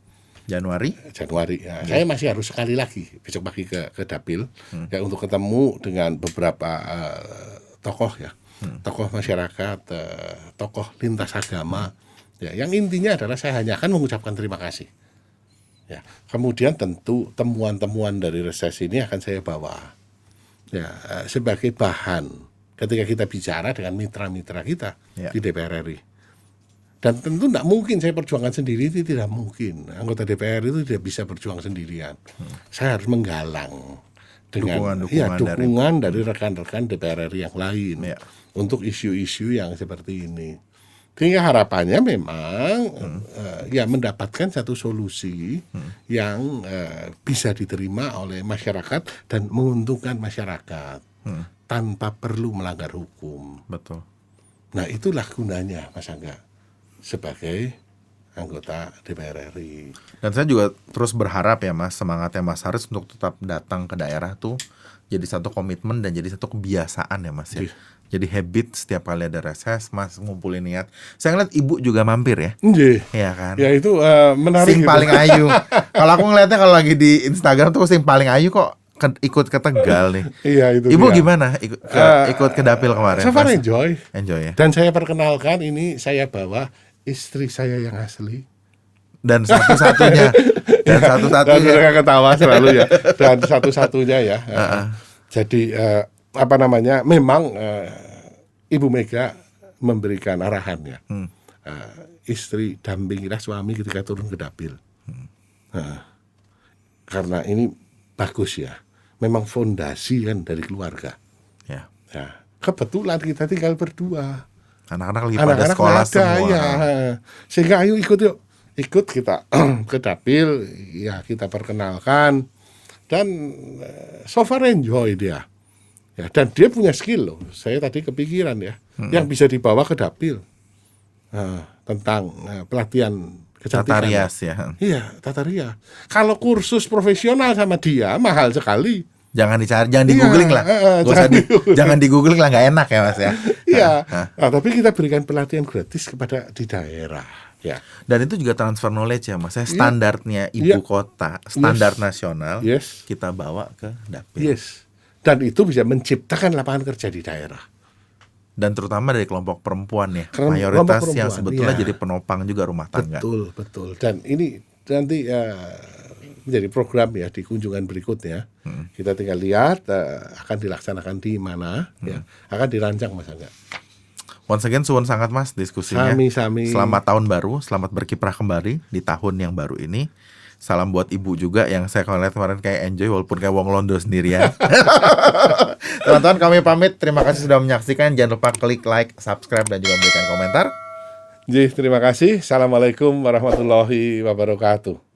A: Januari.
B: Januari. Ya, Saya masih harus sekali lagi besok pagi ke ke dapil ya untuk ketemu dengan beberapa eh, tokoh ya, tokoh masyarakat, eh, tokoh lintas agama. Ya, yang intinya adalah saya hanya akan mengucapkan terima kasih. Ya, kemudian tentu temuan-temuan dari reses ini akan saya bawa ya eh, sebagai bahan ketika kita bicara dengan mitra-mitra kita
A: Ya.
B: di DPR RI. Dan tentu tidak mungkin saya perjuangkan sendiri itu tidak mungkin. Anggota DPR itu tidak bisa berjuang sendirian. Saya harus menggalang dengan
A: Dukungan-dukungan
B: ya,
A: dari-
B: dukungan dari rekan-rekan DPR RI yang lain
A: Ya.
B: untuk isu-isu yang seperti ini. Sehingga harapannya memang eh, ya mendapatkan satu solusi yang eh, bisa diterima oleh masyarakat dan menguntungkan masyarakat tanpa perlu melanggar hukum.
A: Betul.
B: Nah itulah gunanya Mas Angga sebagai anggota DPR RI.
A: Dan saya juga terus berharap ya mas semangatnya Mas Haris untuk tetap datang ke daerah tuh jadi satu komitmen dan jadi satu kebiasaan ya mas ya.
B: Iya.
A: Jadi habit setiap kali ada reses mas ngumpulin niat. Saya ngeliat ibu juga mampir ya. Iya kan.
B: Ya itu eh, menarik.
A: Sing
B: gitu.
A: paling ayu. *laughs* Kalau aku ngeliatnya kalau lagi di Instagram tuh sing paling ayu kok ke- ikut ke Tegal nih.
B: Iya itu.
A: Ibu
B: dia.
A: gimana ikut ke,
B: Eh,
A: ikut ke dapil kemarin?
B: So far enjoy.
A: Enjoy ya.
B: Dan saya perkenalkan ini saya bawa istri saya yang asli.
A: Dan satu-satunya dan *laughs*
B: Dan
A: satu-satunya
B: mereka ketawa selalu ya. Dan satu-satunya ya. *laughs* Eh, Jadi eh, apa namanya? Memang eh, Ibu Mega memberikan arahan ya.
A: Hmm.
B: Eh, istri dampingilah suami ketika turun ke dapil. Nah, karena ini bagus ya. Memang fondasi kan dari keluarga.
A: ya.
B: Ya, kebetulan kita tinggal berdua.
A: Anak-anak lagi pada
B: Anak-anak
A: sekolah
B: ada,
A: semua.
B: ya. Sehingga ayo ikut yuk. Ikut kita *clears throat* ke dapil, ya kita perkenalkan dan eh, so far enjoy dia. Ya, dan dia punya skill loh. Saya tadi kepikiran ya, yang bisa dibawa ke dapil Nah, tentang eh, pelatihan kecantikan.
A: Tata rias ya.
B: Iya, tata rias. Kalau kursus profesional sama dia mahal sekali.
A: Jangan dicari, jangan di
B: Iya,
A: googling lah.
B: eh,
A: Gak usah
B: jangan
A: di, jangan di googling lah, nggak enak ya mas ya.
B: Iya.
A: Hah?
B: Nah, tapi kita berikan pelatihan gratis kepada di daerah. Ya.
A: Dan itu juga transfer knowledge ya mas. Ya, standarnya ibu
B: Iya.
A: kota, standar
B: Yes.
A: nasional,
B: Yes.
A: kita bawa ke dapil.
B: Yes. Dan itu bisa menciptakan lapangan kerja di daerah.
A: Dan terutama dari kelompok perempuan ya,
B: Kelompok
A: mayoritas yang
B: perempuan,
A: sebetulnya
B: iya.
A: jadi penopang juga rumah tangga.
B: Betul, betul. Dan ini nanti eh, menjadi program ya di kunjungan berikutnya.
A: Hmm.
B: Kita tinggal lihat eh, akan dilaksanakan di mana, ya.
A: Hmm.
B: Akan dirancang Mas Angga.
A: Once again, suwun sangat mas diskusinya.
B: Sami-sami.
A: Selamat tahun baru, selamat berkiprah kembali di tahun yang baru ini. Salam buat ibu juga yang saya kalau lihat kemarin kayak enjoy walaupun kayak wong londo sendirian. *laughs* Teman-teman kami pamit. Terima kasih sudah menyaksikan. Jangan lupa klik like, subscribe dan juga memberikan komentar.
B: Jadi terima kasih. Assalamualaikum warahmatullahi wabarakatuh.